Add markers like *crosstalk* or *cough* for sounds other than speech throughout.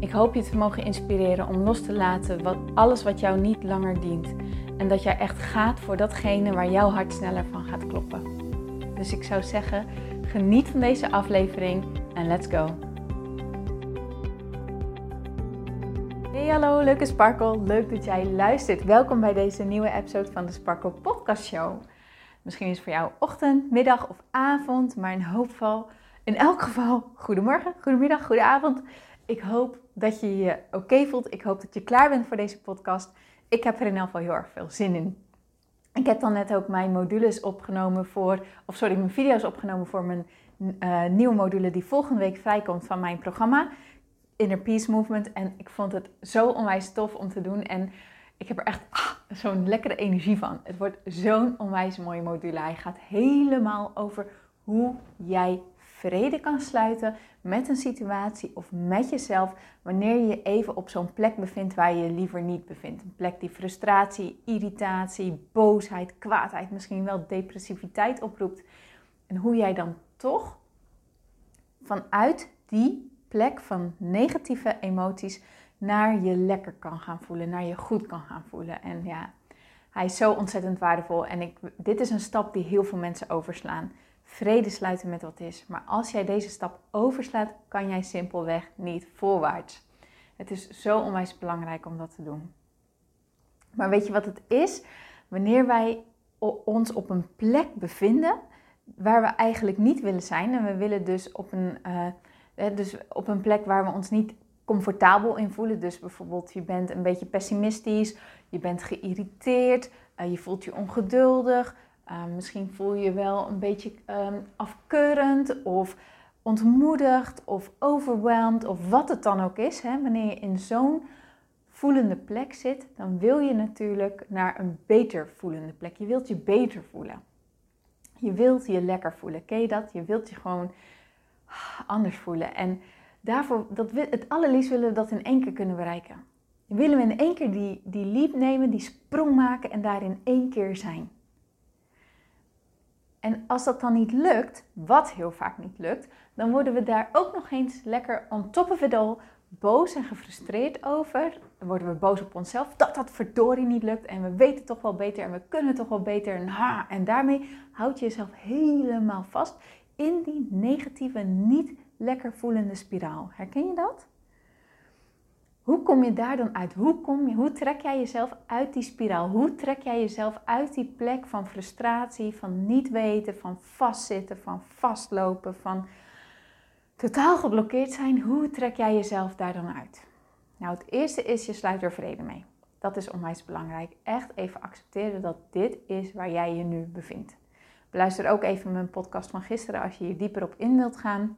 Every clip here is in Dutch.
Ik hoop je te mogen inspireren om los te laten wat, alles wat jou niet langer dient. En dat jij echt gaat voor datgene waar jouw hart sneller van gaat kloppen. Dus ik zou zeggen, geniet van deze aflevering en let's go. Hey hallo, leuke Sparkle. Leuk dat jij luistert. Welkom bij deze nieuwe episode van de Sparkle Podcast Show. Misschien is het voor jou ochtend, middag of avond, maar in hoop geval, in elk geval, goedemorgen, goedemiddag, goedenavond. Ik hoop dat je je oké voelt. Ik hoop dat je klaar bent voor deze podcast. Ik heb er in elk geval heel erg veel zin in. Ik heb dan net ook mijn modules opgenomen voor, of sorry, mijn video's opgenomen voor mijn uh, nieuwe module die volgende week vrijkomt van mijn programma Inner Peace Movement. En ik vond het zo onwijs tof om te doen. En ik heb er echt ah, zo'n lekkere energie van. Het wordt zo'n onwijs mooie module. Hij gaat helemaal over hoe jij vrede kan sluiten met een situatie of met jezelf wanneer je je even op zo'n plek bevindt waar je je liever niet bevindt. Een plek die frustratie, irritatie, boosheid, kwaadheid, misschien wel depressiviteit oproept. En hoe jij dan toch vanuit die plek van negatieve emoties naar je lekker kan gaan voelen, naar je goed kan gaan voelen. En ja, hij is zo ontzettend waardevol en ik, dit is een stap die heel veel mensen overslaan vrede sluiten met wat is. Maar als jij deze stap overslaat, kan jij simpelweg niet voorwaarts. Het is zo onwijs belangrijk om dat te doen. Maar weet je wat het is? Wanneer wij ons op een plek bevinden waar we eigenlijk niet willen zijn, en we willen dus op een, uh, dus op een plek waar we ons niet comfortabel in voelen. Dus bijvoorbeeld je bent een beetje pessimistisch, je bent geïrriteerd, uh, je voelt je ongeduldig, Ehm, misschien voel je je wel een beetje um, afkeurend of ontmoedigd of overweldigd of wat het dan ook is. Hè? Wanneer je in zo'n voelende plek zit, dan wil je natuurlijk naar een beter voelende plek. Je wilt je beter voelen. Je wilt je lekker voelen. Ken je dat? Je wilt je gewoon anders voelen. En daarvoor, dat, het allerliefst willen we dat in één keer kunnen bereiken. Willen we in één keer die, die leap nemen, die sprong maken en daar in één keer zijn. En als dat dan niet lukt, wat heel vaak niet lukt, dan worden we daar ook nog eens lekker on top of it all boos en gefrustreerd over. Dan worden we boos op onszelf dat dat verdorie niet lukt en we weten toch wel beter en we kunnen toch wel beter. En, ha, en daarmee houd je jezelf helemaal vast in die negatieve, niet lekker voelende spiraal. Herken je dat? Hoe kom je daar dan uit? Hoe, kom je, hoe trek jij jezelf uit die spiraal? Hoe trek jij jezelf uit die plek van frustratie, van niet weten, van vastzitten, van vastlopen, van totaal geblokkeerd zijn? Hoe trek jij jezelf daar dan uit? Nou, het eerste is je sluit er vrede mee. Dat is onwijs belangrijk. Echt even accepteren dat dit is waar jij je nu bevindt. Beluister ook even mijn podcast van gisteren als je hier dieper op in wilt gaan.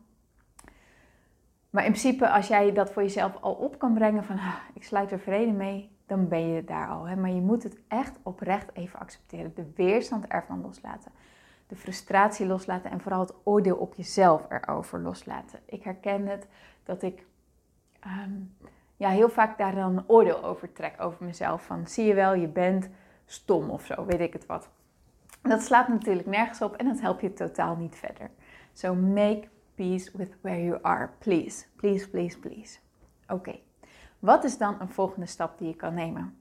Maar in principe, als jij dat voor jezelf al op kan brengen van ah, ik sluit er vrede mee, dan ben je daar al. Hè? Maar je moet het echt oprecht even accepteren. De weerstand ervan loslaten. De frustratie loslaten en vooral het oordeel op jezelf erover loslaten. Ik herken het dat ik ehm, ja, heel vaak daar dan een oordeel over trek over mezelf. Van zie je wel, je bent stom of zo, weet ik het wat. Dat slaat natuurlijk nergens op en dat helpt je totaal niet verder. So make peace with where you are. Please, please, please, please. Oké, wat is dan een volgende stap die je kan nemen?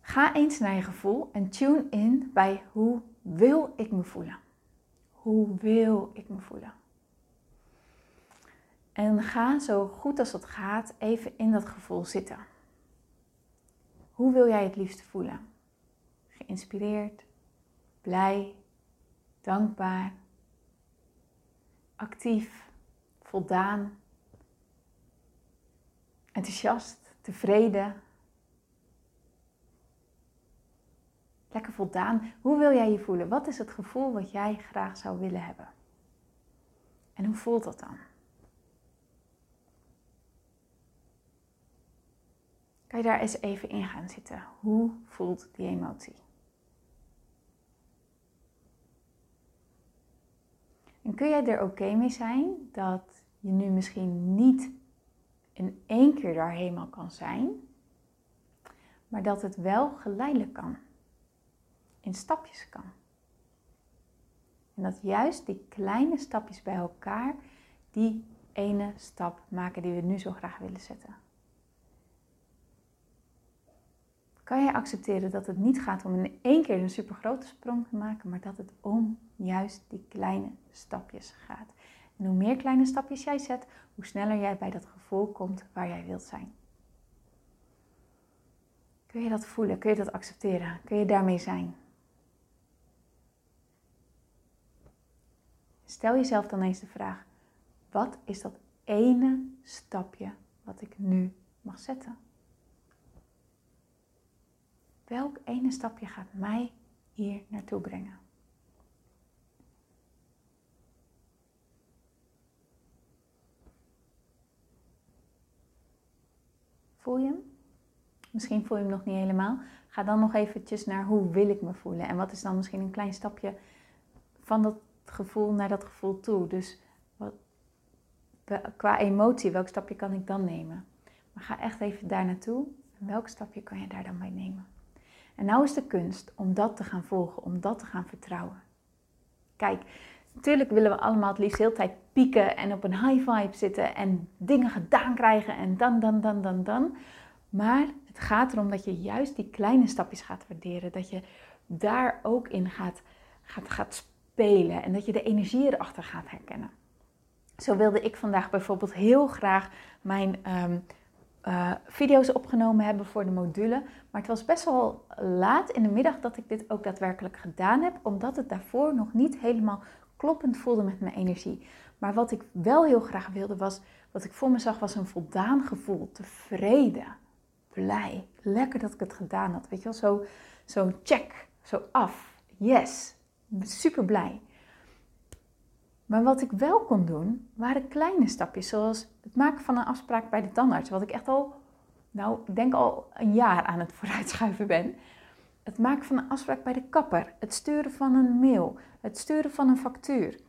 Ga eens naar je gevoel en tune in bij hoe wil ik me voelen? Hoe wil ik me voelen? En ga zo goed als het gaat even in dat gevoel zitten. Hoe wil jij het liefst voelen? Geïnspireerd, blij, dankbaar, actief, voldaan, enthousiast, tevreden. Lekker voldaan. Hoe wil jij je voelen? Wat is het gevoel wat jij graag zou willen hebben? En hoe voelt dat dan? kan je daar eens even in gaan zitten. Hoe voelt die emotie? En kun jij er oké mee zijn dat je nu misschien niet in één keer daar helemaal kan zijn, maar dat het wel geleidelijk kan, in stapjes kan. En dat juist die kleine stapjes bij elkaar die ene stap maken die we nu zo graag willen zetten. Kan je accepteren dat het niet gaat om in één keer een supergrote sprong te maken, maar dat het om juist die kleine stapjes gaat. En hoe meer kleine stapjes jij zet, hoe sneller jij bij dat gevoel komt waar jij wilt zijn. Kun je dat voelen? Kun je dat accepteren? Kun je daarmee zijn? Stel jezelf dan eens de vraag: wat is dat ene stapje wat ik nu mag zetten? Welk ene stapje gaat mij hier naartoe brengen? Voel je hem? Misschien voel je hem nog niet helemaal. Ga dan nog eventjes naar hoe wil ik me voelen. En wat is dan misschien een klein stapje van dat gevoel naar dat gevoel toe. Dus wat, qua emotie, welk stapje kan ik dan nemen? Maar ga echt even daar naartoe. Welk stapje kan je daar dan bij nemen? En nou is de kunst om dat te gaan volgen, om dat te gaan vertrouwen. Kijk, natuurlijk willen we allemaal het liefst heel tijd pieken en op een high vibe zitten en dingen gedaan krijgen en dan, dan, dan, dan, dan. Maar het gaat erom dat je juist die kleine stapjes gaat waarderen. Dat je daar ook in gaat, gaat, gaat spelen en dat je de energie erachter gaat herkennen. Zo wilde ik vandaag bijvoorbeeld heel graag mijn ehm, uh, video's opgenomen hebben voor de module. Maar het was best wel laat in de middag dat ik dit ook daadwerkelijk gedaan heb, omdat het daarvoor nog niet helemaal kloppend voelde met mijn energie. Maar wat ik wel heel graag wilde was, wat ik voor me zag, was een voldaan gevoel, tevreden, blij, lekker dat ik het gedaan had. Weet je wel, zo, zo check, zo af, yes, super blij. Maar wat ik wel kon doen, waren kleine stapjes, zoals het maken van een afspraak bij de tandarts, wat ik echt al, nou, ik denk al een jaar aan het *laughs* vooruitschuiven ben. Het maken van een afspraak bij de kapper, het sturen van een mail, het sturen van een factuur.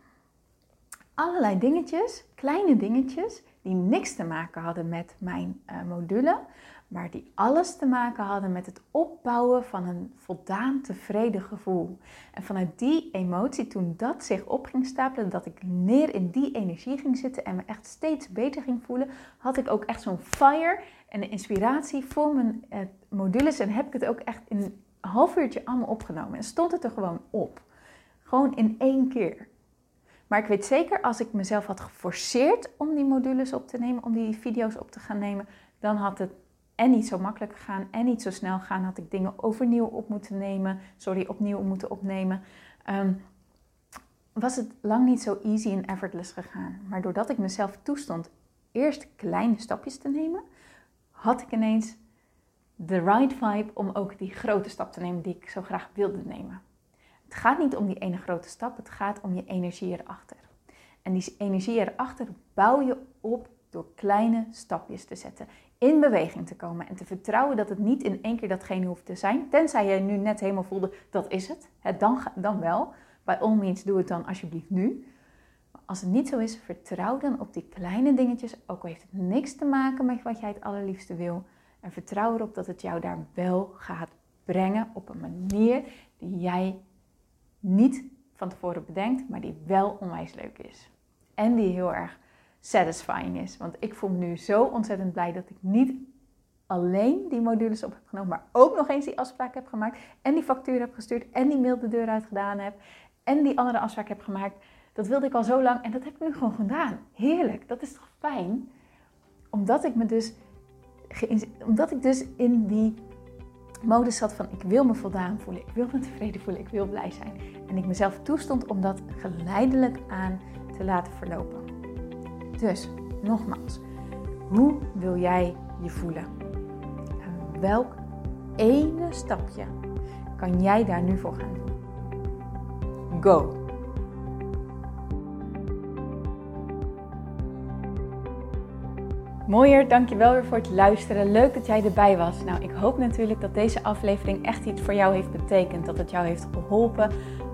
Allerlei dingetjes, kleine dingetjes, die niks te maken hadden met mijn uh, module, maar die alles te maken hadden met het opbouwen van een voldaan tevreden gevoel. En vanuit die emotie, toen dat zich op ging stapelen, dat ik neer in die energie ging zitten en me echt steeds beter ging voelen, had ik ook echt zo'n fire en inspiratie voor mijn eh, modules en heb ik het ook echt in een half uurtje allemaal opgenomen. En stond het er gewoon op. Gewoon in één keer. Maar ik weet zeker, als ik mezelf had geforceerd om die modules op te nemen, om die video's op te gaan nemen, dan had het en niet zo makkelijk gegaan en niet zo snel gaan. Had ik dingen overnieuw op moeten nemen, sorry, opnieuw moeten opnemen. Ehm, was het lang niet zo easy en effortless gegaan. Maar doordat ik mezelf toestond eerst kleine stapjes te nemen, had ik ineens de right vibe om ook die grote stap te nemen die ik zo graag wilde nemen. Het gaat niet om die ene grote stap, het gaat om je energie erachter. En die energie erachter bouw je op door kleine stapjes te zetten, in beweging te komen en te vertrouwen dat het niet in één keer datgene hoeft te zijn. Tenzij je nu net helemaal voelde, dat is het. dan, dan wel. By all means, doe het dan alsjeblieft nu. Maar als het niet zo is, vertrouw dan op die kleine dingetjes, ook al heeft het niks te maken met wat jij het allerliefste wil. En vertrouw erop dat het jou daar wel gaat brengen op een manier die jij niet van tevoren bedenkt, maar die wel onwijs leuk is. En die heel erg satisfying is. Want ik voel me nu zo ontzettend blij dat ik niet alleen die modules op heb genomen, maar ook nog eens die afspraak heb gemaakt en die factuur heb gestuurd en die mail de deur uit gedaan heb en die andere afspraak heb gemaakt. Dat wilde ik al zo lang en dat heb ik nu gewoon gedaan. Heerlijk, dat is toch fijn? Omdat ik me dus, omdat ik dus in die modus zat van ik wil me voldaan voelen, ik wil me tevreden voelen, ik wil blij zijn. En ik mezelf toestond om dat geleidelijk aan te laten verlopen. Dus, nogmaals, hoe wil jij je voelen? En welk ene stapje kan jij daar nu voor gaan doen? Go! Mooier, dankjewel weer voor het luisteren. Leuk dat jij erbij was. Nou, ik hoop natuurlijk dat deze aflevering echt iets voor jou heeft betekend. Dat het jou heeft geholpen,